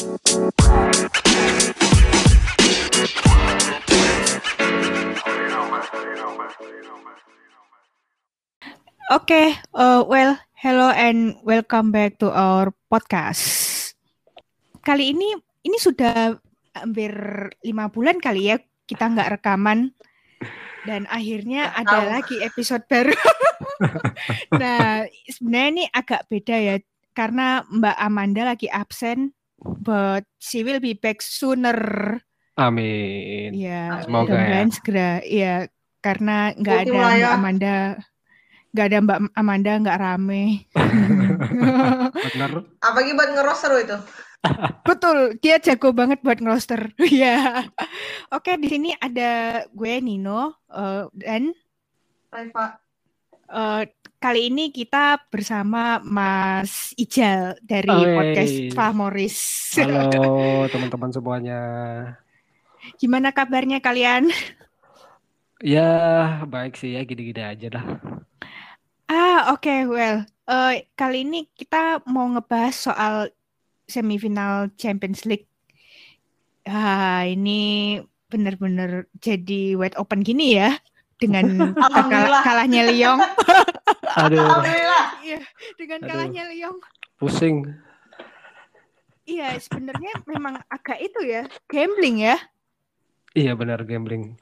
Okay, uh, well, hello and welcome back to our podcast. Kali ini, ini sudah hampir lima bulan kali ya kita nggak rekaman dan akhirnya Nggak ada tahu. lagi episode baru. nah, sebenarnya ini agak beda ya karena Mbak Amanda lagi absen, but she will be back sooner. Amin. Ya, Semoga mudah-mudahan segera. Ya, karena nggak ada ya. Mbak Amanda, nggak ada Mbak Amanda, nggak rame. Bener. Apalagi buat ngeroster itu. Betul, dia jago banget buat ngeroster. Iya. Oke, di sini ada gue Nino eh, dan Reva. eh, kali ini kita bersama Mas Ijal dari Oi. podcast Fahmoris. Halo teman-teman semuanya. Gimana kabarnya kalian? Ya baik sih ya gini-gini aja dah. Ah, oke, well, eh, kali ini kita mau ngebahas soal semifinal Champions League. Ah, ini benar-benar jadi wide open gini ya dengan kalahnya Lyon. Aduh Alhamdulillah. Iya, dengan Aduh. kalahnya Lyon. pusing. Iya, sebenarnya memang agak itu ya, gambling ya. Iya benar gambling.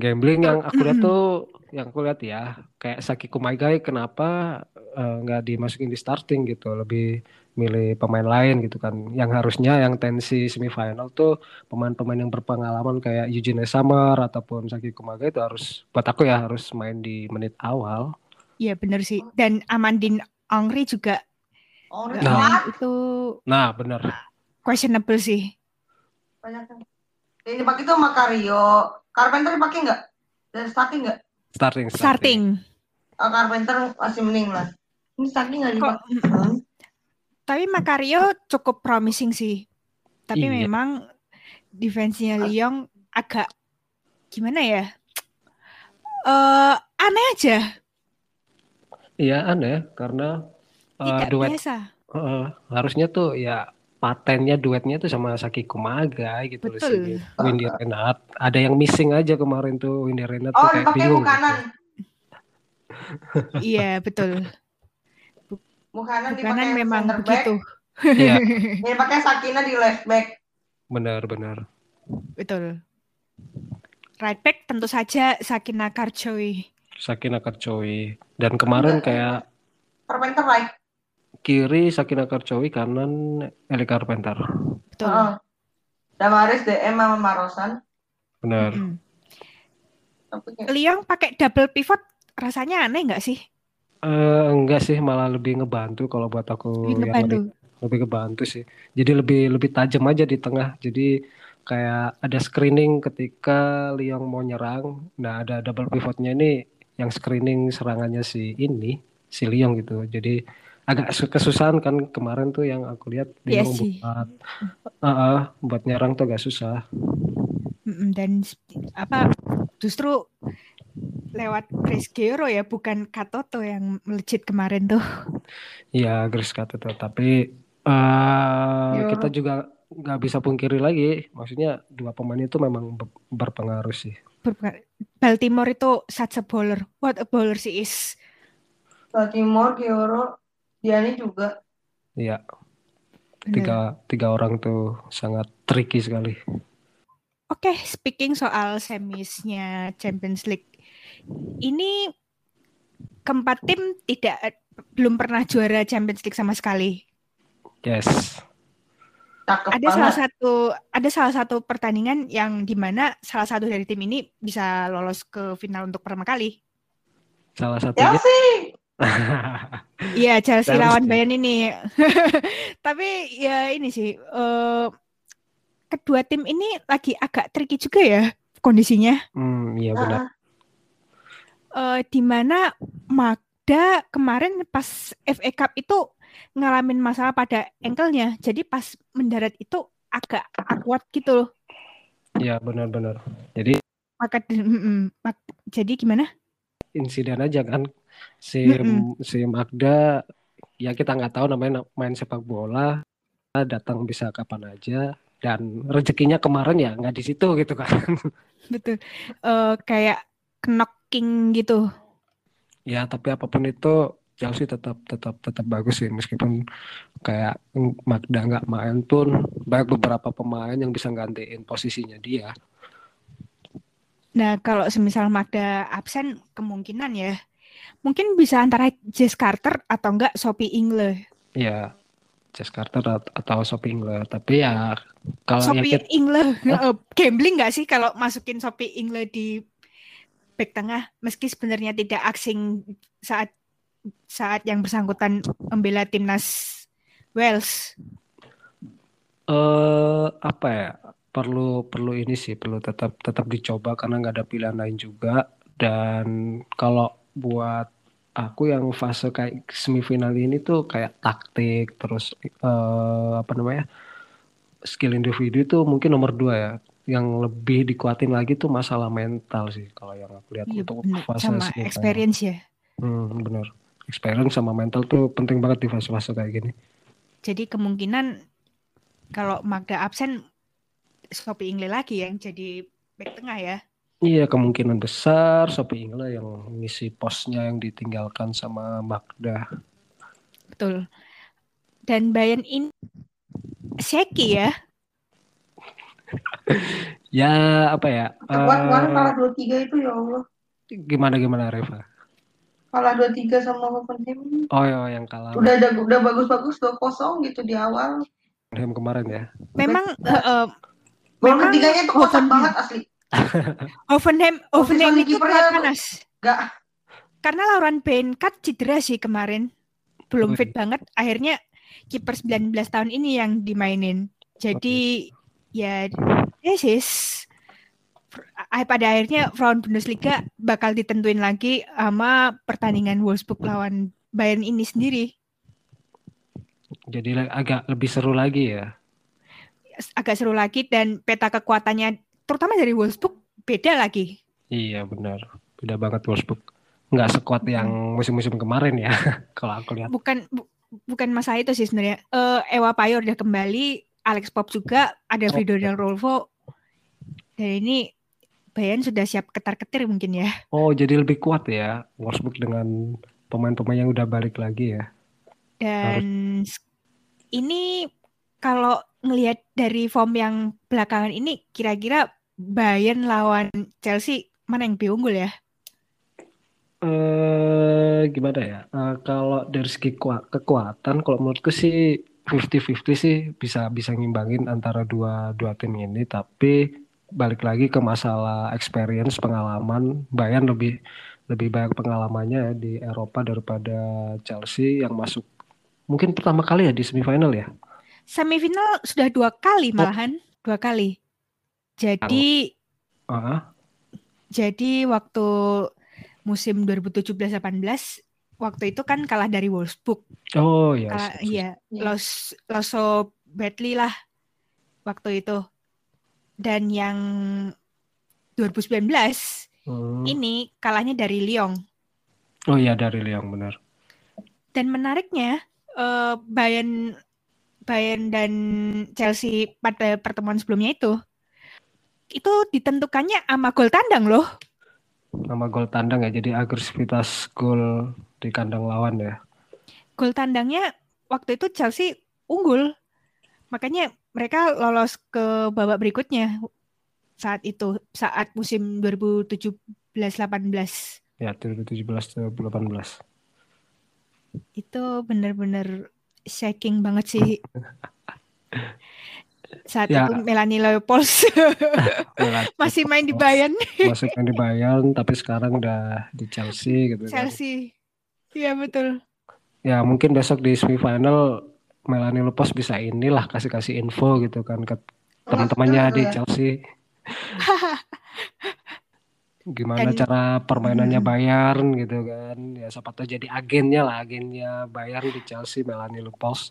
Gambling yang aku lihat tuh, yang aku lihat ya, kayak Saki Kumagai kenapa eh, nggak dimasukin di starting gitu, lebih milih pemain lain gitu kan. Yang harusnya yang tensi semifinal tuh pemain-pemain yang berpengalaman kayak Eugene Summer ataupun Saki Kumagai itu harus, buat aku ya harus main di menit awal. Iya, benar sih. Dan Amandine Ongri juga Oh, Nah. itu Nah benar. questionable sih. banyak yang. Dipakai itu Makario. Carpenter dipakai nggak? Dan starting nggak? Starting, Starting. Oh, Carpenter masih mending lah. Ini starting nggak Kok dipakai. tapi Makario cukup promising sih. Tapi Iya. memang defense-nya Lyon agak gimana ya? Eh aneh aja, Iya aneh karena eh, tidak duet biasa. eh, harusnya tuh ya patennya duetnya tuh sama Saki Kumagai gitu loh Betul. si Windy Renat. Ada yang missing aja kemarin tuh Windy Renat tuh Oh, kayak dipakai bingung gitu. Iya, betul. Bukanan Bukanan dipakai memang center back. begitu. Iya Dia dipakai Sakina di left back. benar-benar. Betul. Right back tentu saja Sakina Karchoy. Sakina Karcowi dan kemarin kayak Carpenter right. Kiri Sakina Karcowi kanan Eli Carpenter. Betul. Heeh. Damaris DM sama Marosan. Benar. Mm. Lyon pakai double pivot rasanya aneh nggak sih? Eh, enggak sih malah lebih ngebantu kalau buat aku Lebih yang ngebantu. lebih, lebih ngebantu sih. Jadi lebih lebih tajam aja di tengah. Jadi kayak ada screening ketika Lyon mau nyerang. Nah, ada double pivotnya ini yang screening serangannya si ini, si Lyon gitu. Jadi agak su- kesusahan kan kemarin tuh yang aku lihat Iya Lyon sih. buat eh, eh, buat nyerang tuh agak susah. Dan apa justru lewat Chris Gero ya bukan Katoto yang melejit kemarin tuh. Iya, Grace kata tuh. Tapi eh Yo. kita juga nggak bisa pungkiri lagi. Maksudnya dua pemain itu memang be- berpengaruh sih. Berpengaruh. Baltimore itu such a bowler. What a bowler she is. Baltimore, Gioro, Diani juga. Iya, tiga tiga orang tuh sangat tricky sekali. Oke, speaking soal semisnya Champions League. Ini keempat tim tidak belum pernah juara Champions League sama sekali. Yes. Cakep Ada salah banget. satu ada salah satu pertandingan yang di mana salah satu dari tim ini bisa lolos ke final untuk pertama kali. Salah satunya Chelsea. Iya, Chelsea lawan Bayern ini. Tapi ya ini sih eh, kedua tim ini lagi agak tricky juga ya kondisinya. Hmm, iya benar. Ah, Eh di mana Magda kemarin pas FA Cup itu ngalamin masalah pada ankle-nya. Jadi pas mendarat itu agak awkward gitu loh. Iya benar-benar. Jadi Maka mm-mm. Mak- jadi gimana? insiden aja kan si Mm-mm. si Magda ya kita nggak tahu namanya main sepak bola datang bisa kapan aja dan rezekinya kemarin ya nggak di situ gitu kan. Betul. Uh, kayak knocking gitu. Ya, tapi apa pun itu Chelsea tetap tetap tetap bagus sih meskipun kayak Magda nggak main pun banyak beberapa pemain yang bisa gantiin posisinya dia. Nah, kalau semisal Magda absen kemungkinan ya mungkin bisa antara Jess Carter atau enggak Sophie Ingle. Ya, Jess Carter atau Sophie Ingle. Tapi ya kalau Sophie Ingle huh? gambling nggak sih kalau masukin Sophie Ingle di back tengah meski sebenarnya tidak asing saat saat yang bersangkutan membela timnas Wales. Eh uh, apa ya? Perlu perlu ini sih perlu tetap tetap dicoba karena nggak ada pilihan lain juga dan kalau buat aku yang fase kayak semifinal ini tuh kayak taktik terus uh, apa namanya skill individu itu mungkin nomor dua ya. Yang lebih dikuatin lagi tuh masalah mental sih kalau yang aku lihat iya, untuk bener. fase sama semifinal. experience ya. Hmm, bener. Experience sama mental tuh penting banget di fase-fase kayak gini. Jadi kemungkinan kalau Magda absen Sophie Ingle lagi yang jadi back tengah ya Iya kemungkinan besar Sophie Ingla yang ngisi posnya yang ditinggalkan sama Magda. Betul. Dan Bayern ini Seki ya. ya apa ya? Kuat uh, kemarin kalah dua tiga itu ya Allah. Gimana gimana Reva? Kalah dua tiga sama Hoffenheim. Oh ya yang kalah. Udah ada udah bagus-bagus dua kosong gitu di awal. Hoffenheim kemarin ya. Memang uh, uh, Gol ketiganya itu kocak banget asli. Hoffenheim Hoffenheim itu kuat panas. Enggak. Karena Lauren Benkat cedera sih kemarin. Belum fit banget. Akhirnya kiper 19 tahun ini yang dimainin. Jadi okay. ya this is pada akhirnya Frauen Bundesliga bakal ditentuin lagi sama pertandingan Wolfsburg lawan Bayern ini sendiri. Jadi agak lebih seru lagi ya. Agak seru lagi dan peta kekuatannya terutama dari Wolfsburg beda lagi. Iya benar, beda banget Wolfsburg. Nggak sekuat yang musim-musim kemarin ya, kalau aku lihat. Bukan bu, bukan masa itu sih sebenarnya. Uh, Ewa Payor udah kembali, Alex Pop juga, ada oh, Frido dan Rolfo. Dan ini Bayern sudah siap ketar-ketir mungkin ya. Oh, jadi lebih kuat ya Wolfsburg dengan pemain-pemain yang udah balik lagi ya. Dan Harus. ini kalau ngelihat dari form yang belakangan ini kira-kira Bayern lawan Chelsea mana yang lebih unggul ya? Uh, gimana ya? Uh, kalau dari segi kekuatan, kalau menurutku sih 50-50 sih bisa bisa ngimbangin antara dua dua tim ini. Tapi balik lagi ke masalah experience, pengalaman, Bayern lebih lebih banyak pengalamannya ya di Eropa daripada Chelsea yang masuk mungkin pertama kali ya di semifinal ya semifinal sudah dua kali oh. malahan, oh. dua kali. Jadi uh -huh. jadi waktu musim 2017-18 waktu itu kan kalah dari Wolfsburg. Oh iya. Kalah, iya, Los Loso Badly lah waktu itu. Dan yang 2019 hmm. ini kalahnya dari Lyon. Oh iya dari Lyon benar. Dan menariknya uh, Bayern Bayern dan Chelsea pada pertemuan sebelumnya itu itu ditentukannya sama gol tandang loh. Sama gol tandang ya, jadi agresivitas gol di kandang lawan ya. Gol tandangnya waktu itu Chelsea unggul, makanya mereka lolos ke babak berikutnya saat itu saat musim 2017-18. Ya 2017-18. Itu benar-benar shaking banget sih. Saat ya. itu Melanie Leopolds masih main di Bayern. masih main di Bayern, tapi sekarang udah di Chelsea gitu. Kan. Chelsea, iya betul. Ya mungkin besok di semifinal Melanie Leopolds bisa inilah kasih kasih info gitu kan ke teman-temannya di Chelsea. gimana Dan, cara permainannya hmm. Bayern gitu kan. Ya siapa tahu jadi agennya lah agennya Bayern di Chelsea Melanie Lupos.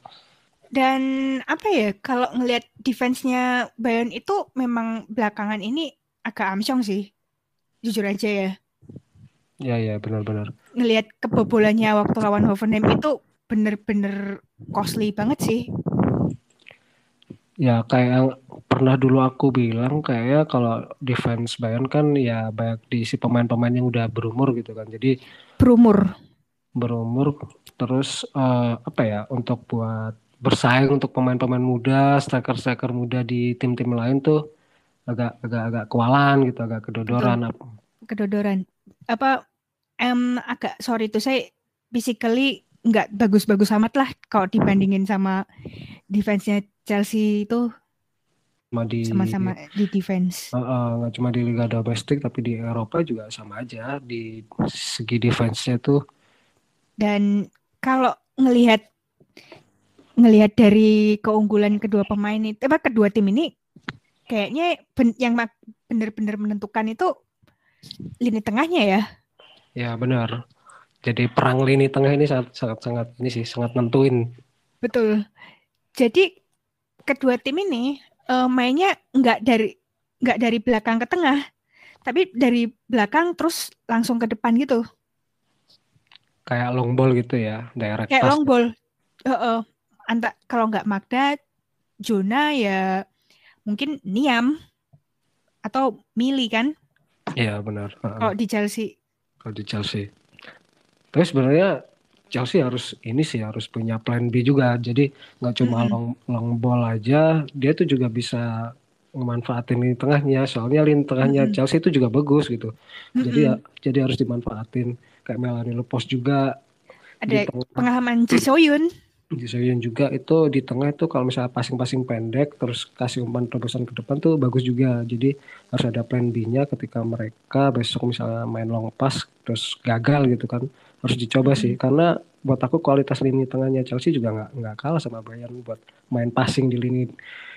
Dan apa ya kalau ngelihat defense-nya Bayern itu memang belakangan ini agak amsyong sih. Jujur aja ya. Ya ya benar-benar. Ngelihat kebobolannya waktu lawan Hoffenheim itu bener-bener costly banget sih Ya kayak yang pernah dulu aku bilang kayak kalau defense Bayern kan ya banyak diisi pemain-pemain yang udah berumur gitu kan. Jadi Berumur. berumur terus eh, apa ya untuk buat bersaing untuk pemain-pemain muda, striker-striker muda di tim-tim lain tuh agak agak agak kewalahan gitu, agak kedodoran. Kedodoran. Apa em agak sorry tuh saya physically nggak bagus-bagus amat lah kalau dibandingin sama defense-nya Chelsea itu Cuma di sama-sama di defense. eh, nggak cuma di liga domestik tapi di Eropa juga sama aja di segi defense-nya tuh Dan kalau ngelihat ngelihat dari keunggulan kedua pemain itu, apa kedua tim ini, kayaknya ben- yang benar-benar menentukan itu lini tengahnya ya. ya benar. Jadi perang lini tengah ini sangat sangat sangat ini sih sangat nentuin. Betul. Jadi kedua tim ini eh, mainnya nggak dari nggak dari belakang ke tengah, tapi dari belakang terus langsung ke depan gitu, Kayak long ball gitu ya, direct kayak long ball. Heeh. Anta kalau nggak Magda, Jona ya mungkin Niam atau Mili kan Iya benar. Kalau di Chelsea. kalau di Chelsea. Tapi sebenarnya Chelsea harus ini sih harus punya plan B juga. Jadi nggak cuma Mm-mm. long long ball aja, dia tuh juga bisa memanfaatin lini tengahnya. Soalnya lini tengahnya Mm-mm. Chelsea itu juga bagus gitu. Jadi ya jadi harus dimanfaatin. Kayak Melanie Lopos juga Ada pengalaman Ji Soyun. Soyun juga itu di tengah itu kalau misalnya passing-passing pendek terus kasih umpan terobosan ke depan tuh bagus juga. Jadi harus ada plan B-nya ketika mereka besok misalnya main long pass terus gagal gitu kan. Harus dicoba sih karena buat aku kualitas lini tengahnya Chelsea juga nggak nggak kalah sama Bayern buat main passing di lini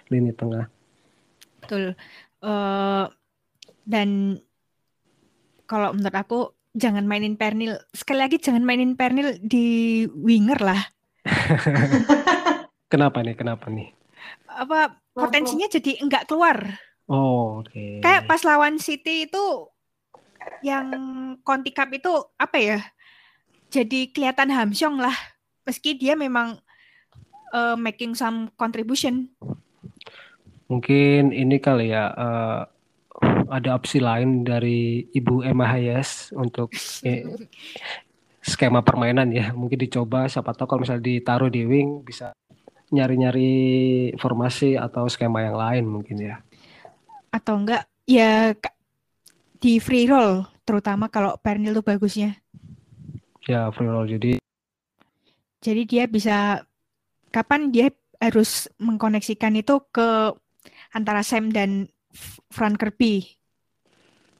lini tengah. Betul. Eh, dan kalau menurut aku jangan mainin Pernil. Sekali lagi jangan mainin Pernil di winger lah. Kenapa nih? Kenapa nih? Apa potensinya jadi enggak keluar. Oh, oke. Kayak pas lawan City itu yang Conti Cup itu apa ya? Jadi kelihatan hamsyong lah. Meski dia memang eh, making some contribution. Mungkin ini kali ya eh, ada opsi lain dari Ibu Emma Hayes untuk eh, skema permainan ya. Mungkin dicoba siapa tahu kalau misalnya ditaruh di wing bisa nyari-nyari formasi atau skema yang lain mungkin ya. Atau enggak ya di free roll terutama kalau Pernil tuh bagusnya. Ya free roll jadi Jadi dia bisa kapan dia harus mengkoneksikan itu ke antara Sam dan Frank Kirby.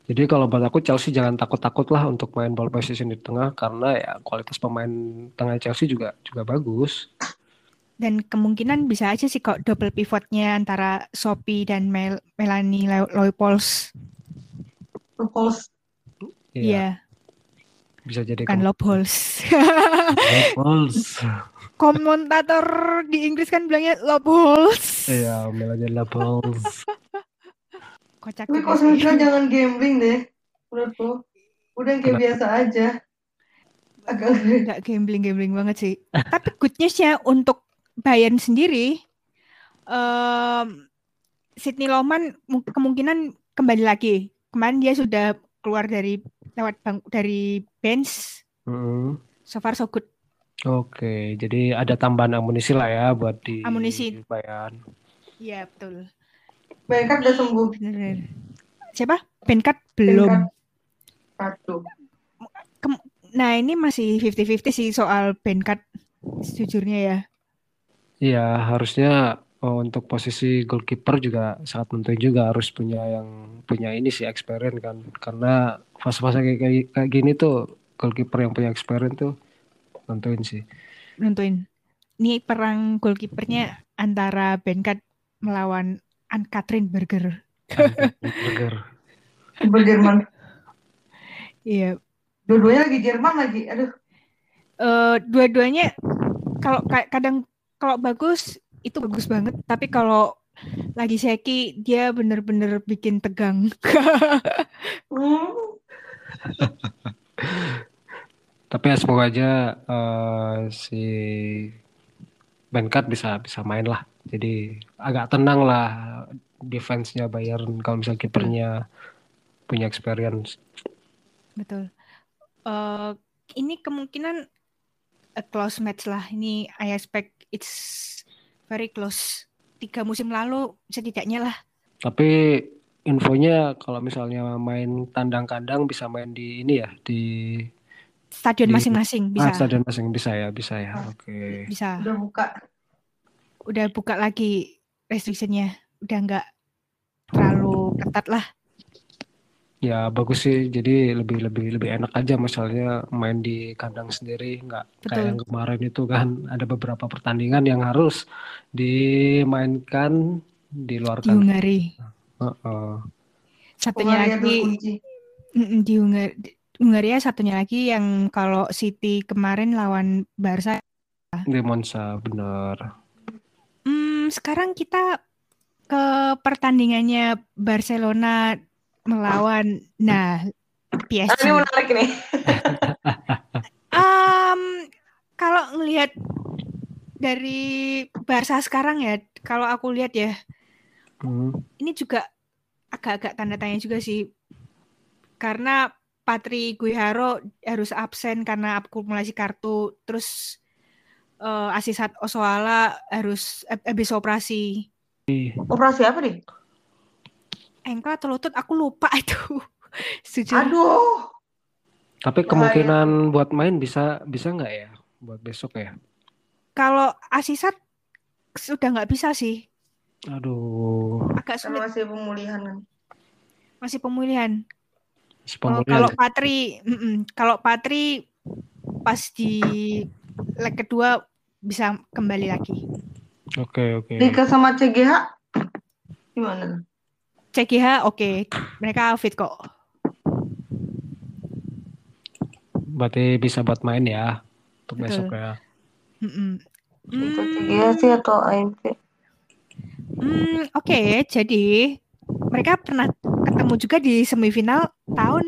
Jadi kalau buat aku Chelsea jangan takut-takut lah untuk main ball position di tengah karena ya kualitas pemain tengah Chelsea juga juga bagus. Dan kemungkinan bisa aja sih kok double pivotnya antara Sophie dan Mel Melanie Lo- Loypols. Lupus. Iya, Iya, bisa jadi kem- Lophols. Balls. Komentator di Inggris kan bilangnya Lophols. Iya, Melania Balls. Kocak Tapi sih. misalnya jangan gambling deh. Menurutku. Udah yang kayak Kenapa? biasa aja. Agak. Nggak gambling-gambling banget sih. Tapi good news-nya untuk Bayern sendiri, em, Sydney Loman mu- kemungkinan kembali lagi. Kemarin dia sudah keluar dari lewat bang, dari bench. Mm-mm. So far so good. Oke, jadi ada tambahan amunisi lah ya buat di Amunisi. Bayern. Iya betul. Bengkat udah sembuh. Bener. Siapa? Benkat belum. Benkat. Satu. Nah ini masih 50-50 sih soal Benkat. Sejujurnya ya. Iya, harusnya oh, untuk posisi goalkeeper juga sangat penting juga harus punya yang punya ini sih experience kan. Karena fase-fase kayak, kayak gini tuh goalkeeper yang punya experience tuh tentuin sih. Nentuin. Ini perang goalkeepernya antara Benkat melawan Katrin Berger. Burger. Super Jerman. Iya, Dua-duanya lagi Jerman lagi. Aduh. eh, dua-duanya kalau ka- kadang kalau bagus itu bagus banget, tapi kalau lagi seki dia bener-bener bikin tegang. Hmm. Tapi ya semoga aja eh, si Benkat bisa bisa main lah Jadi agak tenang lah defense-nya Bayern kalau misalnya kipernya punya experience. Betul. Uh, ini kemungkinan a close match lah. Ini I expect it's very close. Tiga musim lalu setidaknya lah. Tapi infonya kalau misalnya main tandang kandang bisa main di ini ya di stadion masing-masing bisa. Ah, stadion masing bisa ya, bisa ya. Oke. Okay. Bisa. Udah buka. Udah buka lagi restrictionnya. Udah nggak terlalu ketat lah. Ya bagus sih, jadi lebih lebih lebih enak aja misalnya main di kandang sendiri, nggak kayak yang kemarin itu kan ada beberapa pertandingan yang harus dimainkan di luar di Hungari. Uh -uh. Satunya lagi di Hungari, Hungaria satunya lagi yang kalau City kemarin lawan Barca di Monza benar. Sekarang kita ke pertandingannya Barcelona melawan nah PSG. Ini menarik nih. um, kalau ngelihat dari Barca sekarang ya, kalau aku lihat ya, hmm. ini juga agak-agak tanda tanya juga sih, karena Patri Guiharo harus absen karena akumulasi kartu, terus uh, Asisat Osoala harus habis operasi. Operasi apa nih? Engkel atau lutut, aku lupa itu. Sejujurnya. Aduh. Tapi kemungkinan Bahaya. buat main bisa bisa nggak ya buat besok ya? Kalau Asisat sudah nggak bisa sih. Aduh. Agak sulit. masih pemulihan kan. Masih pemulihan. Oh, kalau Patri, mm -mm, kalau Patri pas di leg kedua bisa kembali lagi. Oke okay, oke. Okay. Dika sama CGH gimana? CGH oke, okay. mereka fit kok. Berarti bisa buat main ya untuk Betul. besok ya. Mm -mm. CGH sih atau AMV? Hmm, oke, okay. jadi mereka pernah ketemu juga di semifinal tahun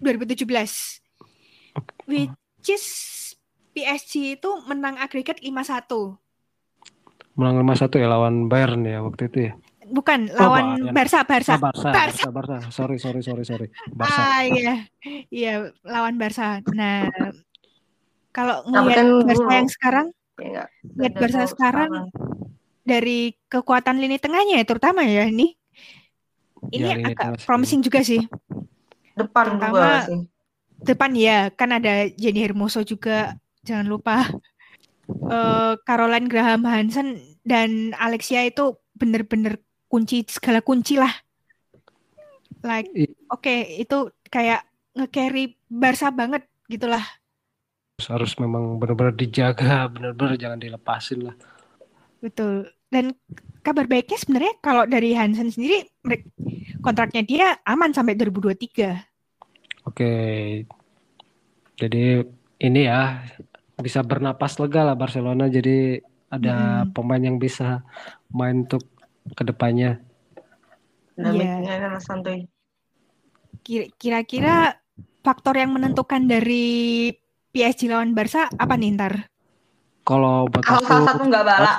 2017. Which is PSG itu menang agregat 5-1. Menang 5-1 ya lawan Bayern ya waktu itu ya. Bukan, oh, lawan oh, Barca, Barca. Barca, Barca, Barca, Sorry, sorry, sorry, sorry. Barca. Ah, iya. Iya, lawan Barca. Nah, kalau ngelihat kan Barca yang sekarang, ya, lihat Barca sekarang, sekarang dari kekuatan lini tengahnya terutama ya ini ini ya, agak promising juga sih. Depan Terutama, sih. Depan ya, kan ada Jenny Hermoso juga, jangan lupa. Uh, Caroline Graham Hansen dan Alexia itu bener-bener kunci segala kunci lah. Like, oke okay, itu kayak nge-carry Barca banget gitulah. Harus memang benar-benar dijaga, benar-benar jangan dilepasin lah. Betul. Dan kabar baiknya sebenarnya kalau dari Hansen sendiri kontraknya dia aman sampai 2023. Oke. Jadi ini ya bisa bernapas lega lah Barcelona jadi ada hmm. pemain yang bisa main untuk ke depannya. Iya. santuy. Kira-kira faktor yang menentukan dari PSG lawan Barca apa nih ntar? Kalau buat kalau salah satu nggak bala.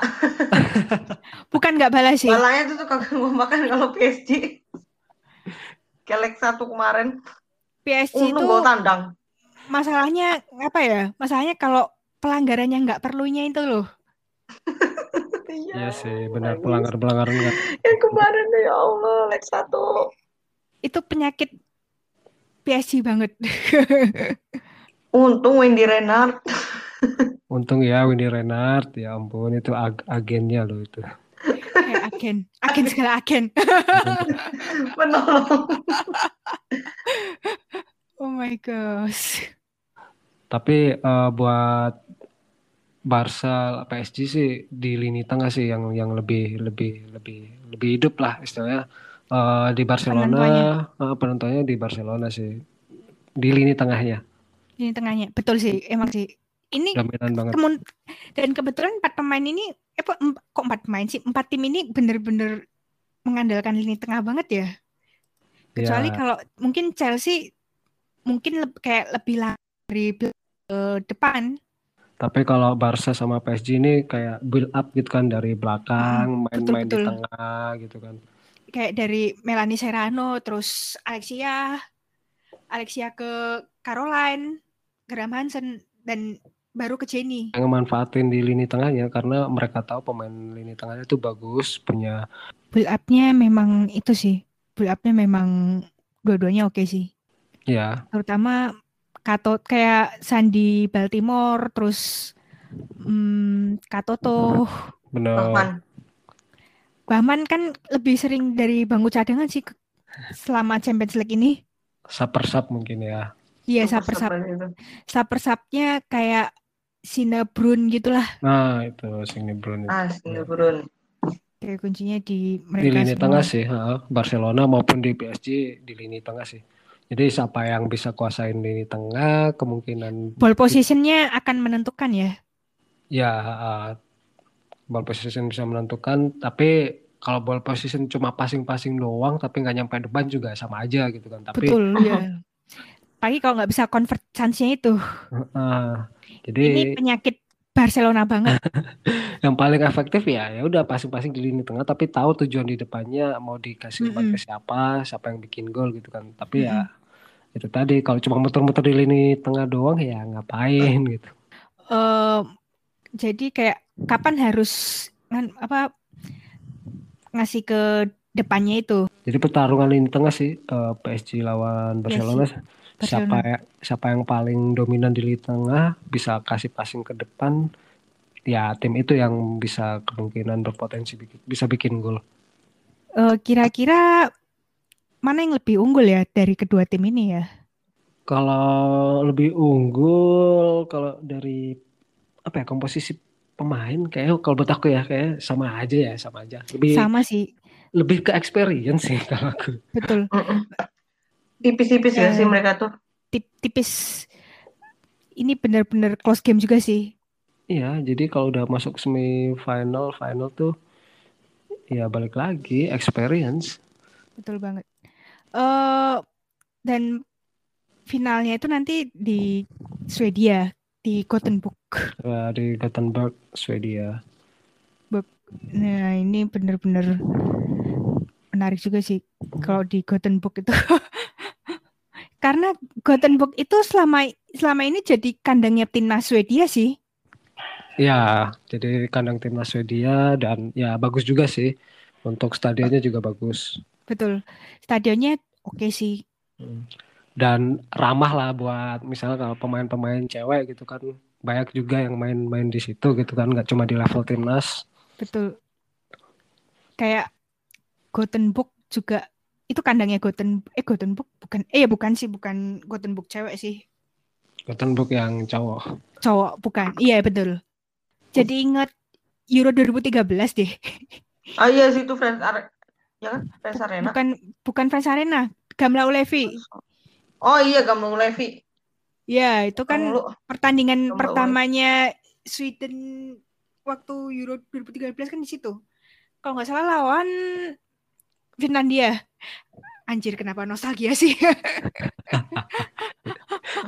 Bukan nggak bala sih. Balanya tuh tuh kagak mau makan kalau PSG. Kelek satu kemarin. PSG itu tandang. Masalahnya apa ya? Masalahnya kalau pelanggarannya nggak perlunya itu loh. Iya sih, benar pelanggar-pelanggaran nggak. Yang kemarin ya Allah, leg satu. Itu penyakit PSG banget. Untung Wendy Renard. Untung ya Winnie Renard, ya ampun itu ag agennya loh itu. Kayak agen, agen segala agen. Menolong. oh my gosh. Tapi uh, buat Barca PSG sih di lini tengah sih yang yang lebih lebih lebih lebih hidup lah istilahnya uh, di Barcelona penontonnya. Uh, penontonnya di Barcelona sih di lini tengahnya. Lini tengahnya betul sih emang sih ini banget. dan kebetulan empat pemain ini eh kok empat pemain sih empat tim ini bener-bener mengandalkan lini tengah banget ya kecuali ya. kalau mungkin Chelsea mungkin le kayak lebih lari uh, depan Tapi kalau Barca sama PSG ini kayak build up gitu kan dari belakang, main-main di betul. tengah gitu kan. Kayak dari Melanie Serrano, terus Alexia, Alexia ke Caroline, Graham Hansen, dan baru ke Jenny. Yang manfaatin di lini tengahnya karena mereka tahu pemain lini tengahnya itu bagus, punya Build up-nya memang itu sih. Build up-nya memang dua-duanya oke sih. ya Terutama Kato kayak Sandy Baltimore, terus hmm, Katoto, bener Bahman. Bahman kan lebih sering dari bangku cadangan sih selama Champions League ini. saper sub mungkin ya. Iya, Super saper-sap. super itu. Saper-sapnya kayak Sina Brun gitulah. Nah itu Sini Brun itu. Ah, sini burun. Kayak kuncinya di di mereka lini semua. tengah sih, ha. Barcelona maupun di PSG di lini tengah sih. Jadi siapa yang bisa kuasain lini tengah, kemungkinan Ball positionnya akan menentukan ya. ya uh, ball position bisa menentukan. Tapi kalau ball position cuma passing-passing doang, tapi nggak nyampe depan juga sama aja gitu kan. Tapi Betul, ya. Pagi kalau nggak bisa convert chance-nya itu. uh, Ini jadi penyakit Barcelona banget. yang paling efektif ya ya udah passing-passing di lini tengah, tapi tahu tujuan di depannya mau dikasih umpan Mm-mm. ke siapa, siapa yang bikin gol gitu kan. Tapi ya itu tadi kalau cuma muter-muter di lini tengah doang ya ngapain gitu. Eh, jadi kayak kapan harus apa ngasih ke depannya itu Jadi pertarungan lini tengah sih eh, PSG lawan Barcelona. Siapa Barcelona. ya- siapa yang paling dominan di lini tengah bisa kasih passing ke depan. Ya tim itu yang bisa kemungkinan berpotensi bikin- bisa bikin gol. Eh, kira-kira mana yang lebih unggul ya dari kedua tim ini ya? Kalau lebih unggul kalau dari apa ya komposisi pemain kayak kalau buat aku ya kayak sama aja ya sama aja. Lebih Sama sih, lebih ke experience sih kalau aku. betul. Tipis-tipis ya sih mereka tuh. Tip- tipis. Ini benar-benar close game juga sih. Iya, jadi kalau udah masuk semifinal, final tuh ya balik lagi experience. Betul banget. Eh dan finalnya itu nanti di Swedia, di Gothenburg. Ya, di Gothenburg, Swedia. Nah, ini benar-benar menarik juga sih kalau di Gothenburg itu. Karena Gothenburg itu selama selama ini jadi kandangnya timnas Swedia sih. Ya, jadi kandang timnas Swedia dan ya bagus juga sih. Untuk stadionnya juga bagus. Betul. Stadionnya oke sih. Dan ramah lah buat misalnya kalau pemain-pemain cewek gitu kan banyak juga yang main-main di situ gitu kan nggak cuma di level timnas. Betul. Kayak Gothenburg juga itu kandangnya Goten eh Gothenburg bukan eh bukan sih bukan Gothenburg cewek sih. Gothenburg yang cowok. Cowok bukan. Iya betul. Jadi ingat Euro 2013 deh. Ah iya situ Friends Are ya kan Friends Arena. Bukan bukan Friends Arena, Gamla Ulevi. Oh iya Gampang Levi. Ya, itu kan Lu pertandingan Gamla pertamanya Sweden waktu Euro 2013 kan di situ. Kalau nggak salah lawan Finlandia. Anjir, kenapa nostalgia sih?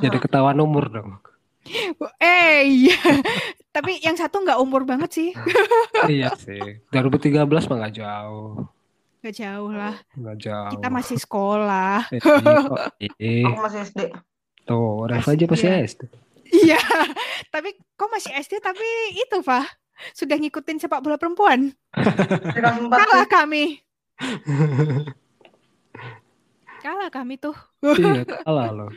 Jadi ketahuan umur dong. eh, iya. Tapi yang satu nggak umur banget sih. iya sih. 2013 mah nggak jauh. Nggak jauh lah. Nggak jauh. Kita masih sekolah. Eh, kok eh. aku masih SD. Tuh, Reva aja masih Iya. SD. Iya. Tapi kok masih SD tapi itu, Pak. Sudah ngikutin sepak bola perempuan. Kelas 4 Kalah kami. Kalah kami tuh. iya, kalah loh.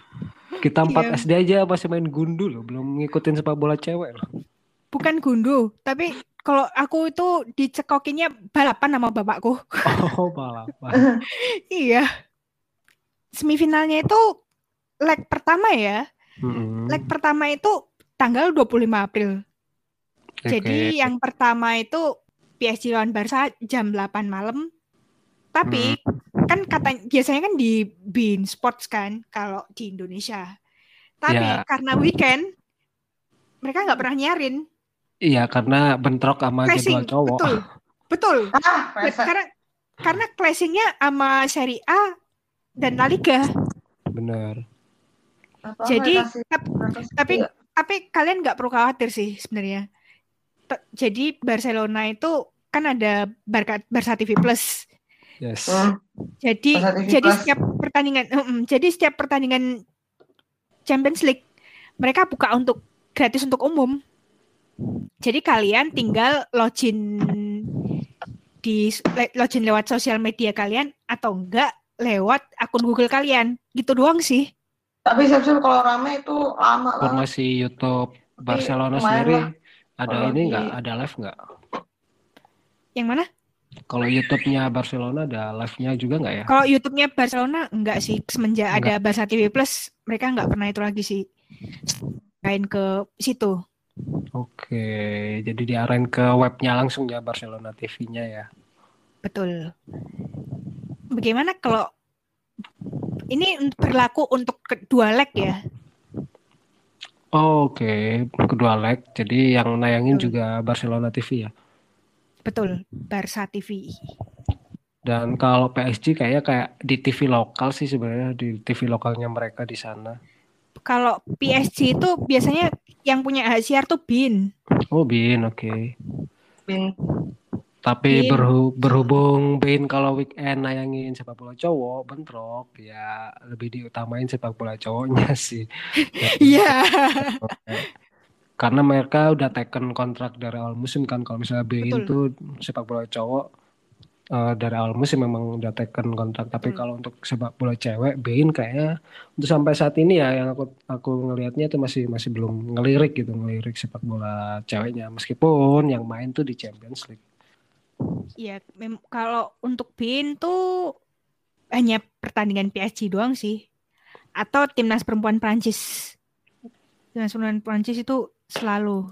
Kita empat Iya. SD aja masih main gundu loh, belum ngikutin sepak bola cewek loh. Bukan gundu, tapi kalau aku itu dicekokinnya balapan sama bapakku. Oh, balapan. Iya. Semifinalnya itu leg pertama ya. Mm-mm. Leg pertama itu tanggal 25 April. Jadi Oke. yang pertama itu PSG lawan Barca jam 8 malam. Tapi kan kata biasanya kan di Bein Sports kan kalau di Indonesia. Tapi Ya. karena weekend mereka nggak pernah nyiarin Iya, karena bentrok sama clashing. jadwal cowok. Betul. Betul. Ah, Resa. Karena karena clashingnya sama A dan La Liga. Bener. Apa, Jadi kasih- tap- kasih- tapi iya. tapi kalian nggak perlu khawatir sih sebenarnya. Jadi Barcelona itu kan ada Barca Barca TV Plus. Yes. Hmm. Jadi TV jadi Plus. setiap pertandingan mm, jadi setiap pertandingan Champions League mereka buka untuk gratis untuk umum. Jadi kalian tinggal login di login lewat sosial media kalian atau enggak lewat akun Google kalian. Gitu doang sih. Tapi siap-siap kalau rame itu lama lah. Formasi YouTube Barcelona sendiri lah. ada Kalau ini di- nggak? Ada live nggak? Yang mana? Kalau YouTube-nya Barcelona ada live-nya juga nggak ya? Kalau YouTube-nya Barcelona enggak sih semenjak Enggak. ada Barca TV Plus mereka enggak pernah itu lagi sih. Main ke situ. Oke, jadi diarahin ke webnya langsung ya Barcelona TV-nya ya. Betul. Bagaimana kalau ini berlaku untuk kedua leg ya? Oh, Oke, kedua leg. Jadi yang nayangin Betul. juga Barcelona TV ya. Betul, Barca TV. Dan kalau PSG kayaknya kayak di TV lokal sih sebenarnya di TV lokalnya mereka di sana. Kalau PSG itu biasanya yang punya hak siar tuh BIN. Oh, Bin, oke. Bin. Tapi Bin. berhu- berhubung Bin kalau weekend nayangin sepak bola cowok bentrok, ya lebih diutamain sepak bola cowoknya sih. Iya. Karena mereka udah taken kontrak dari awal musim kan. Kalau misalnya Bin Betul. tuh sepak bola cowok eh, dari awal musim memang udah taken kontrak. Tapi Betul. kalau untuk sepak bola cewek, Bin kayaknya untuk sampai saat ini ya yang aku aku ngelihatnya itu masih masih belum ngelirik gitu ngelirik sepak bola ceweknya. Meskipun yang main tuh di Champions League. Iya, kalau untuk BIN tuh hanya pertandingan PSG doang sih. Atau timnas perempuan Prancis. Timnas perempuan Prancis itu selalu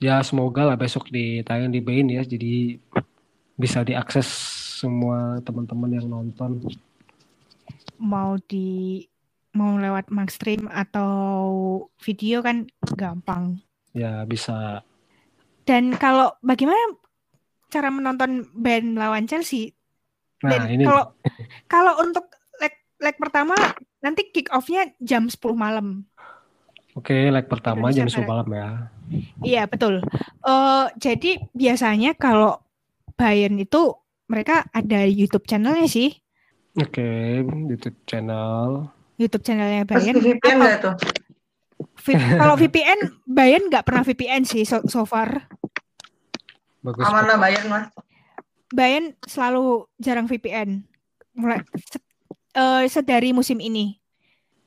Ya semoga lah besok ditayang di Bein ya, jadi bisa diakses semua teman-teman yang nonton. mau di mau lewat Maxstream atau video kan gampang. Ya bisa. Dan kalau bagaimana cara menonton band lawan Chelsea? Nah Dan ini kalau kalau untuk leg leg pertama nanti kick off-nya jam 10 malam. oke leg pertama jam Indonesia 10 malam ya. Iya, betul. Eh jadi biasanya kalau Bayern itu mereka ada YouTube channelnya sih. Oke YouTube channel. YouTube channelnya Terus Bayern. VPN Atau- nggak tuh? Vi- kalau VPN Bayern nggak pernah VPN sih so, so far. Bagus. Aman lah bayar mas. Bayern selalu jarang VPN. Mulai se- eh, sedari musim ini.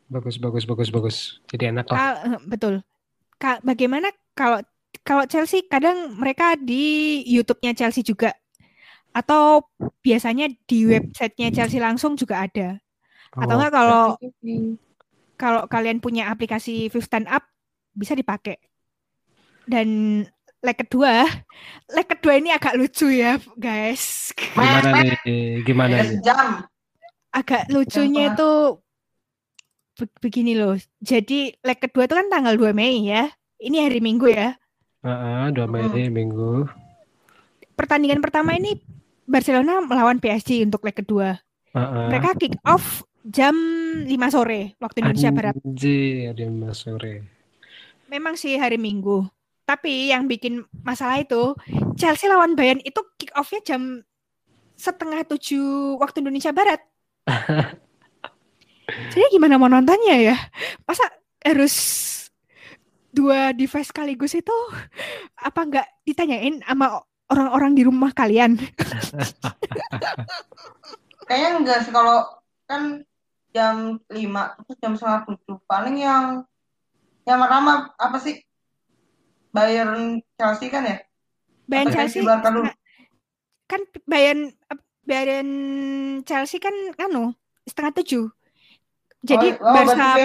Bagus bagus bagus bagus. Jadi enak lah. Kal- eh, betul. Ka- bagaimana kalau kalau Chelsea kadang mereka di YouTube-nya Chelsea juga atau biasanya di websitenya Chelsea langsung juga ada. Atau Oh, enggak kalau kalau kalian punya aplikasi Fifth Stand Up bisa dipakai. Dan leg kedua, leg kedua ini agak lucu ya, guys. Gimana nih? Gimana nih? Agak lucunya itu be- begini loh. Jadi leg kedua itu kan tanggal 2 Mei ya. Ini hari Minggu ya. Heeh, dua Mei minggu. Pertandingan pertama ini Barcelona melawan PSG untuk leg kedua. Heeh. Mereka kick off jam 5 sore waktu Indonesia Barat. Anjir, ada Mas sore. Memang sih hari Minggu. Tapi yang bikin masalah itu Chelsea lawan Bayern itu kick off-nya jam setengah tujuh waktu Indonesia Barat. Jadi gimana mau nontonnya ya? Masa harus dua device sekaligus itu apa nggak ditanyain sama orang-orang di rumah kalian? Kayaknya enggak sih kalau kan jam 5 terus jam setengah tujuh paling yang yang pertama apa sih Bayern Chelsea kan ya? Bayern Atau Chelsea dulu? kan Bayern Bayern Chelsea kan anu setengah tujuh. Jadi oh, oh Barca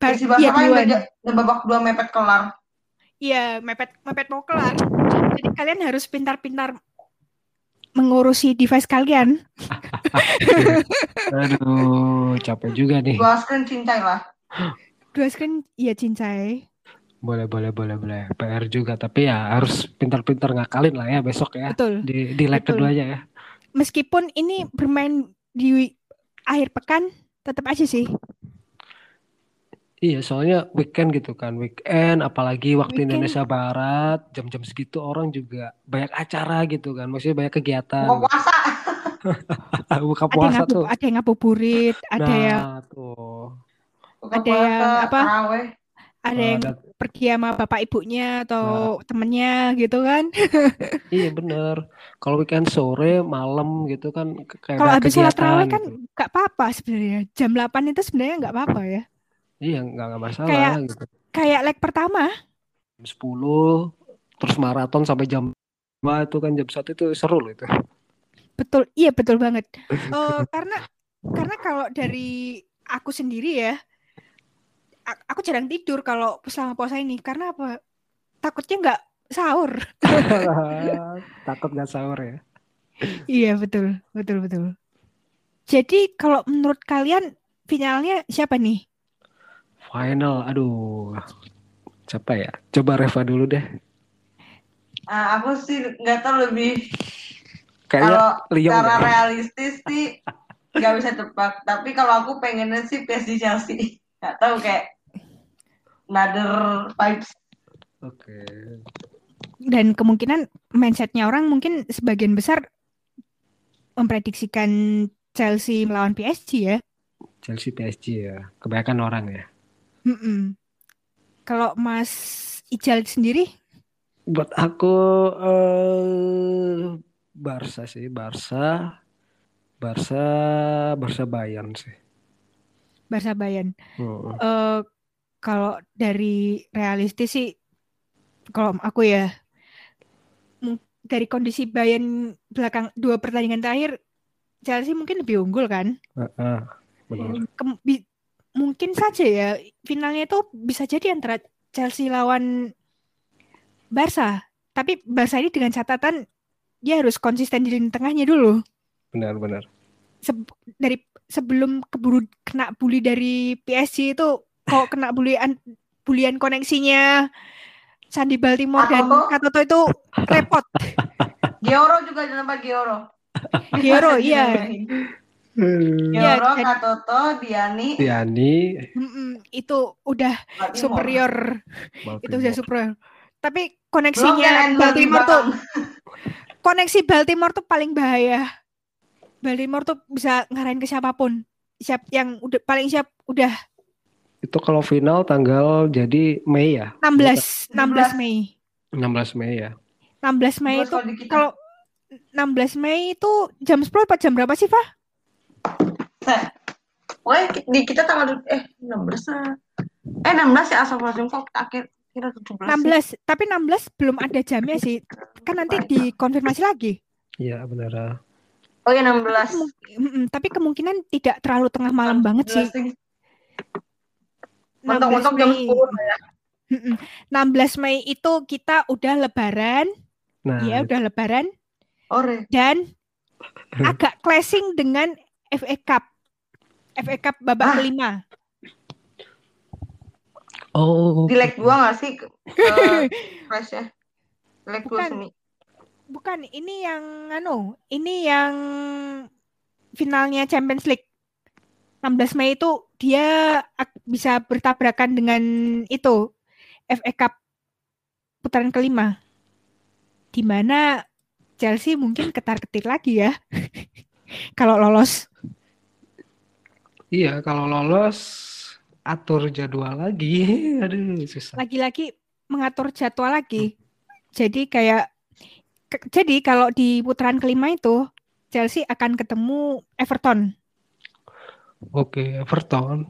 Barca udah, udah babak dua mepet kelar. Iya, mepet mepet mau kelar. Jadi kalian harus pintar-pintar mengurusi device kalian. Aduh, capek juga nih. Dua screen cincai lah. Dua screen iya cincai. Boleh, boleh, boleh, boleh. PR juga, tapi ya harus pintar-pintar ngakalin lah ya besok ya. Betul. Di di Betul. keduanya ya. Meskipun ini bermain di akhir pekan tetap aja sih. Iya, soalnya weekend gitu kan, weekend apalagi waktu Weekend. Indonesia Barat, jam-jam segitu orang juga banyak acara gitu kan, maksudnya banyak kegiatan. Buka puasa. Buka Ada yang puasa ngabu, tuh. ada yang ngabuburit, ada yang Nah, tuh. Buka Ada yang puasa, apa? ada yang dan- pergi sama bapak ibunya atau Nah. temennya gitu kan. iya bener. Kalau weekend sore, malam gitu kan kayak Kalau habis sholat tarawih kan gitu. nggak apa-apa sebenarnya. Jam 8 itu sebenarnya nggak apa-apa ya. Iya, nggak nggak masalah Kayak gitu. kayak leg pertama. Jam 10, terus maraton sampai jam 5 itu kan jam 1 itu seru loh itu. Betul, iya betul banget. Eh karena karena kalau dari aku sendiri ya, aku jarang tidur kalau selama puasa ini karena apa? Takutnya nggak sahur. Takut nggak sahur ya. Iya betul, betul betul. Jadi kalau menurut kalian finalnya siapa nih? Final, aduh. Siapa ya? Coba Reva dulu deh. Nah, aku sih nggak tahu lebih kalau secara deh. realistis sih nggak bisa tebak. Tapi kalau aku pengennya sih PSG Chelsea. Nggak tahu kayak another vibes. Oke. Dan kemungkinan mindsetnya orang mungkin sebagian besar memprediksikan Chelsea melawan PSG ya. Chelsea PSG ya. Kebanyakan orang ya. Mm-mm. Kalau Mas Ijal sendiri, Buat aku eh Barca sih, Barca, Barca, Barca Bayern sih. Barca Bayern. Eh kalau dari realistis sih, kalau aku ya dari kondisi Bayern belakang dua pertandingan terakhir, Chelsea mungkin lebih unggul kan? Heeh, benar. Kem- bi- mungkin saja ya finalnya itu bisa jadi antara Chelsea lawan Barca. Tapi Barca ini dengan catatan dia harus konsisten di lini tengahnya dulu. Benar, benar. Seb- dari sebelum keburu kena bully dari PSG itu kok kena bulian bulian koneksinya Sandy Baltimore dan Katoto? Itu repot. Gioro juga jangan lupa Gioro. Gioro, iya. Iya, Gioro, dan- Katoto, Diani, Tiani, Mm-mm, itu udah Baltimore. superior, itu udah Baltimore. superior. Tapi koneksinya di Baltimore tuh koneksi Baltimore tuh paling bahaya. Baltimore tuh bisa ngarahin ke siapa pun. Siap yang udah paling siap udah Itu kalau final tanggal jadi Mei ya? 16 16 Mei. 16 Mei ya. 16 Mei itu kalau di kita, kalau 16 Mei itu jam 10 apa jam berapa sih, Fah? Nah, Wah, di kita tanggal eh 16 ah. Eh 16 ya asal langsung kok akhir kira 17 sih. 16, tapi 16 belum ada jamnya sih. Kan nanti dikonfirmasi lagi. Iya, benar. Oh ya 16. Kemung- mm-mm, tapi kemungkinan tidak terlalu tengah malam banget sih. 16 sih. 16 Mentok-mentok jam Mei. 10 lah ya. Mm-mm. 16 Mei itu kita udah lebaran, Nah, ya udah lebaran Ore. dan agak clashing dengan FA Cup. FA Cup babak Ah. kelima. oh, Di leg 2 nggak sih Fresh ya? Leg 2 Bukan. semi. Bukan, ini yang anu, ini yang finalnya Champions League. 16 Mei itu dia bisa bertabrakan dengan itu FA Cup putaran kelima. Di mana Chelsea mungkin ketar-ketir lagi ya. Kalau lolos. Iya kalau lolos atur jadwal lagi. Aduh, susah. lagi-lagi mengatur jadwal lagi. Jadi kayak ke- jadi kalau di putaran kelima itu Chelsea akan ketemu Everton. Oke, Everton.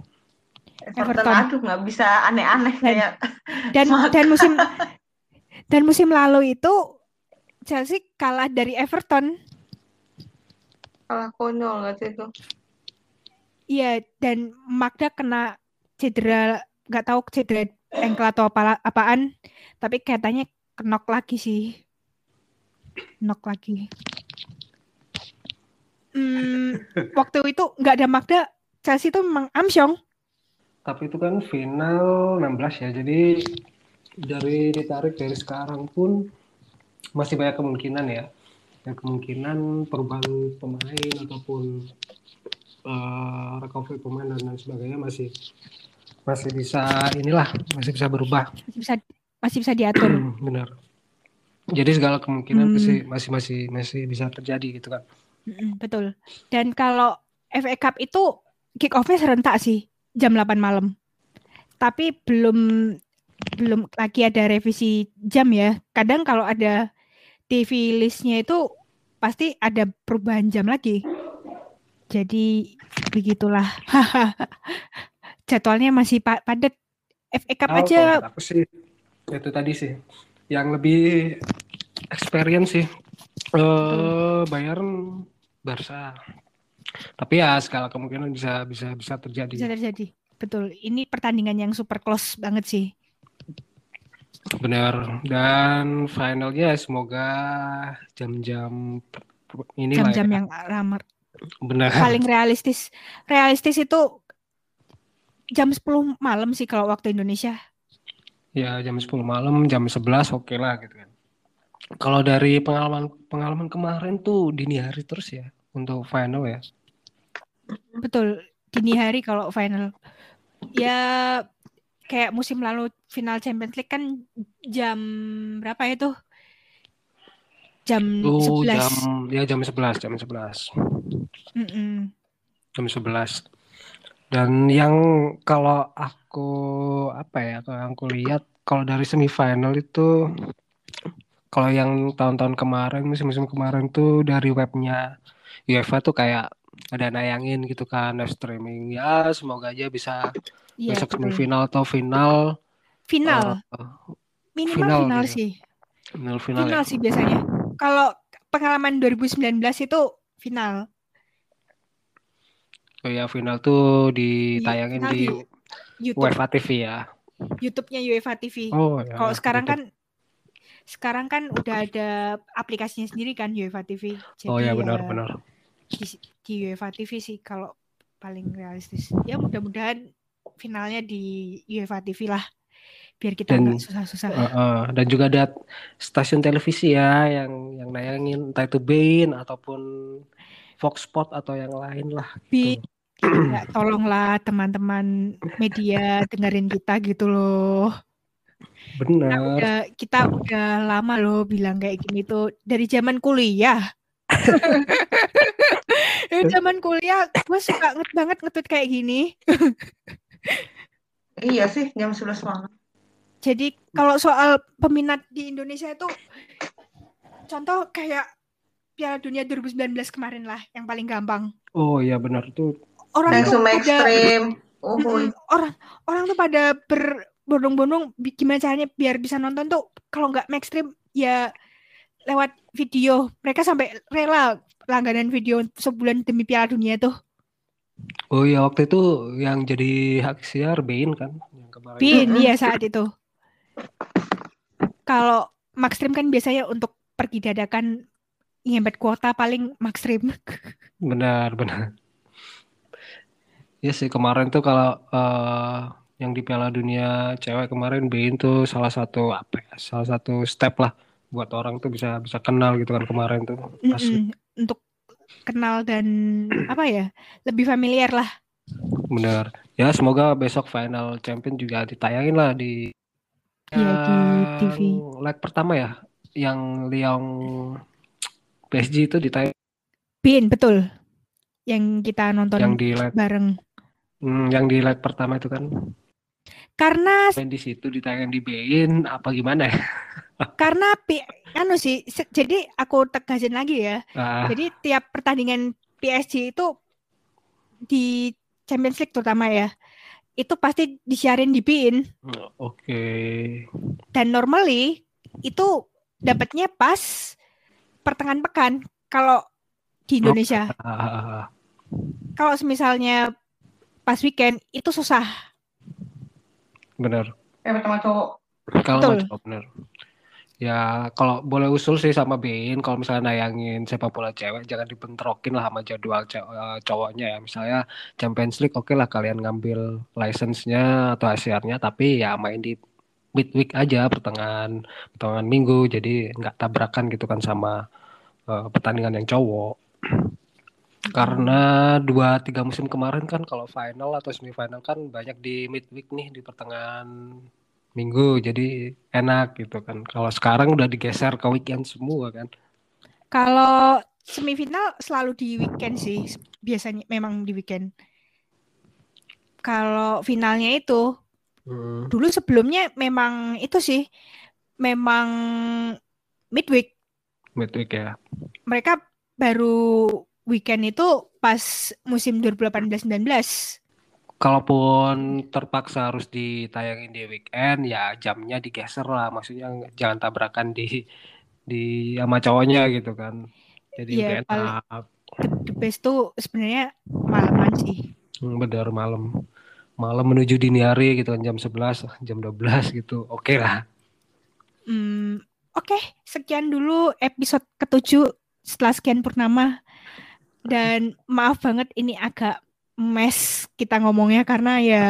Everton, Everton. aduh nggak bisa aneh-aneh Dan- kayak Dan Maka. dan musim dan musim lalu itu Chelsea kalah dari Everton. kalah konyol nggak sih itu. Iya, dan Magda kena cedera nggak tahu cedera ankle atau apa apaan, tapi katanya kenok lagi sih. Knock lagi. Hmm, waktu itu nggak ada Magda, Chelsea itu memang amsyong. Tapi itu kan final 16 ya. Jadi dari ditarik dari sekarang pun masih banyak kemungkinan ya. Banyak kemungkinan perubahan pemain ataupun eh, recovery pemain dan lain sebagainya masih masih bisa inilah masih bisa berubah. Masih bisa masih bisa diatur. Benar. Jadi segala kemungkinan Hmm. masih masih masih masih bisa terjadi gitu kan betul. Dan kalau FA Cup itu kick off-nya serentak sih jam 8 malam. Tapi belum belum lagi ada revisi jam ya. Kadang kalau ada TV listnya itu pasti ada perubahan jam lagi jadi begitulah. Jadwalnya masih pa- padat. FA Cup Oh, aja. aku sih itu tadi sih. Yang lebih experience sih. Eh Bayern Barca. Tapi ya segala kemungkinan bisa bisa bisa terjadi. Bisa terjadi. Betul. Ini pertandingan yang super close banget sih. Benar. Dan finalnya semoga jam-jam ini jam-jam ya. yang ramar benar. Paling realistis. Realistis itu jam 10 malam sih kalau waktu Indonesia. Ya jam 10 malam jam 11 oke lah gitu kan. Kalau dari pengalaman pengalaman kemarin tuh dini hari terus ya untuk final ya? Betul dini hari kalau final. Ya kayak musim lalu final Champions League kan jam berapa tuh jam 11 jam ya jam 11 jam 11 Mm-mm. jam 11 dan yang kalau aku apa ya kalau aku lihat kalau dari semifinal itu kalau yang tahun-tahun kemarin musim-musim kemarin tuh dari webnya UEFA tuh kayak ada nayangin gitu kan live streaming. Ya semoga aja bisa besok betul. semifinal atau final. Final? Eh, minimal final final, gitu. sih. Final final final ya. sih biasanya. Kalau pengalaman 2019 itu final oh ya final tuh ditayangin final di di YouTube UEFA TV ya YouTube-nya UEFA TV oh ya Kalau sekarang YouTube. kan sekarang kan udah ada aplikasinya sendiri kan UEFA TV. Jadi oh ya ya benar-benar di, di UEFA TV sih kalau paling realistis. Ya mudah-mudahan finalnya di UEFA TV lah. Biar kita nggak susah-susah. Heeh, dan juga ada stasiun televisi ya yang yang nayangin entah itu Bein ataupun Fox Sport atau yang lain lah. Bi, ya, tolonglah teman-teman media dengerin kita gitu loh. Kita Bener. udah, kita udah lama loh bilang kayak gini tuh dari zaman kuliah. dari zaman kuliah gue suka nget banget ngetweet kayak gini. Iya sih, jam 11 malam. Jadi kalau soal peminat di Indonesia itu contoh kayak Piala Dunia 2019 kemarin lah yang paling gampang. Oh iya benar tuh. Orang tuh Langsung pada ekstrim. Oh, orang orang tuh pada berbondong-bondong gimana caranya biar bisa nonton tuh kalau nggak mainstream ya lewat video. Mereka sampai rela langganan video sebulan demi Piala Dunia tuh. Oh iya waktu itu yang jadi hak siar Bein kan yang kemarin. Bin, iya saat itu. Kalau Maxstream kan biasanya untuk pergi dadakan nyempet kuota paling Maxstream. Benar benar. Iya sih kemarin tuh kalau eh, yang di Piala Dunia cewek kemarin Bein tuh salah satu apa ya salah satu step lah buat orang tuh bisa bisa kenal gitu kan kemarin tuh asli Mm-mm, Untuk kenal dan apa ya lebih familiar lah. benar ya semoga besok final champion juga ditayangin lah di Iya, di TV. yang leg pertama ya yang Lyon PSG itu ditayang Bin betul. Yang kita nonton yang di leg bareng. Hmm, yang di leg pertama itu kan Karena di situ ditayang di Bein apa gimana ya karena anu sih jadi aku tegasin lagi ya. Ah, Jadi tiap pertandingan PSG itu di Champions League terutama ya. Itu pasti disiarin di BIN oke dan normally itu dapatnya pas pertengahan pekan kalau di Indonesia. Ah, Kalau misalnya pas weekend itu susah. benar. Ya pertama cowok. kalau mau coba benar. Ya kalau boleh usul sih sama Bein kalau misalnya nayangin sepak bola cewek jangan dibentrokin lah sama jadwal eh, cowoknya ya. Misalnya Champions League oke lah kalian ngambil license-nya atau ACR-nya tapi ya main di midweek aja pertengahan pertengahan minggu. Jadi nggak tabrakan gitu kan sama eh, pertandingan yang cowok Karena dua tiga musim kemarin kan kalau final atau semifinal kan banyak di midweek nih di pertengahan minggu jadi enak gitu kan. Kalau sekarang udah digeser ke weekend semua kan. Kalau semifinal selalu di weekend sih, biasanya memang di weekend. Kalau finalnya itu Hmm. dulu sebelumnya memang itu sih, memang midweek. Midweek ya. Mereka baru weekend itu pas musim 2018-19. Kalaupun terpaksa harus ditayangin di weekend ya jamnya digeser lah. Maksudnya jangan tabrakan di di sama cowoknya gitu kan. Jadi Iya, lebih paling- enak. The, the best tuh sebenarnya malaman sih. Hmm, benar malam. Malam menuju dini hari gitu kan jam 11, jam 12 gitu. Oke lah. Hmm, Oke, sekian dulu episode ketujuh setelah sekian purnama. Dan maaf banget ini agak mes kita ngomongnya karena ya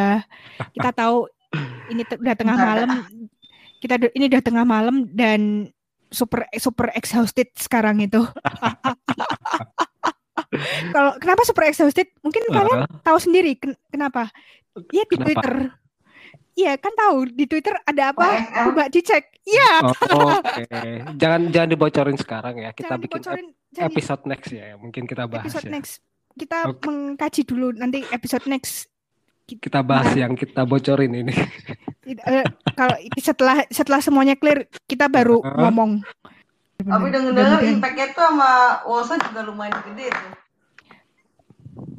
kita tahu ini udah tengah malam. Kita ini udah tengah malam dan super super exhausted sekarang itu. Kalau kenapa super exhausted? Mungkin kalian tahu sendiri ken- kenapa? Iya di Kenapa? Twitter. Iya kan tahu di Twitter ada apa? OSL. Coba dicek. Iya. oh, Oke. Jangan jangan dibocorin sekarang ya. Kita Jangan bikin dibocorin. ep- Jangan episode next ya. Mungkin kita bahas episode ya. next. Kita Oke. mengkaji dulu nanti episode next. Kita bahas yang kita bocorin ini. Tidak, eh, kalau setelah setelah semuanya clear kita baru Hah? ngomong. Tapi mudah-mudahan. impactnya tuh sama Wolves juga lumayan gede tuh.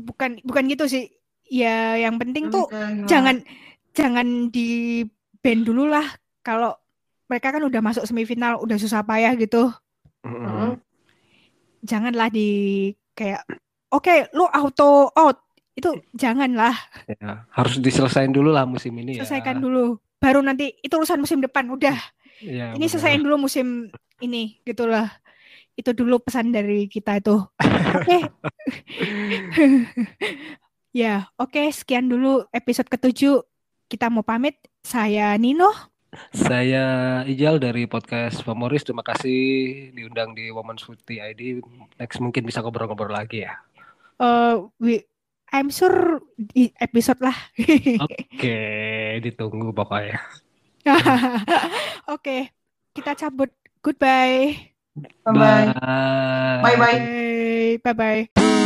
bukan bukan gitu sih. Ya yang penting tuh Lebih ke gimana? Jangan di band dulu lah. Kalau mereka kan udah masuk semifinal udah susah payah gitu. Mm-mm. Janganlah di kayak oke lu auto out. Itu janganlah. Ya, harus diselesain dulu lah musim ini ya. selesaikan dulu. Baru nanti itu urusan musim depan udah. Iya, ini benar. selesaiin dulu musim ini gitulah. Itu dulu pesan dari kita itu. Oke. Ya oke sekian dulu episode ketujuh kita mau pamit saya Nino Saya Ijal dari podcast Famoris. Terima kasih diundang di Women's Footy ID. Next mungkin bisa ngobrol-ngobrol lagi ya. Eh, we I'm sure di episode lah Oke, ditunggu pokoknya. oke kita cabut goodbye Bye-bye. Bye. Bye-bye. bye bye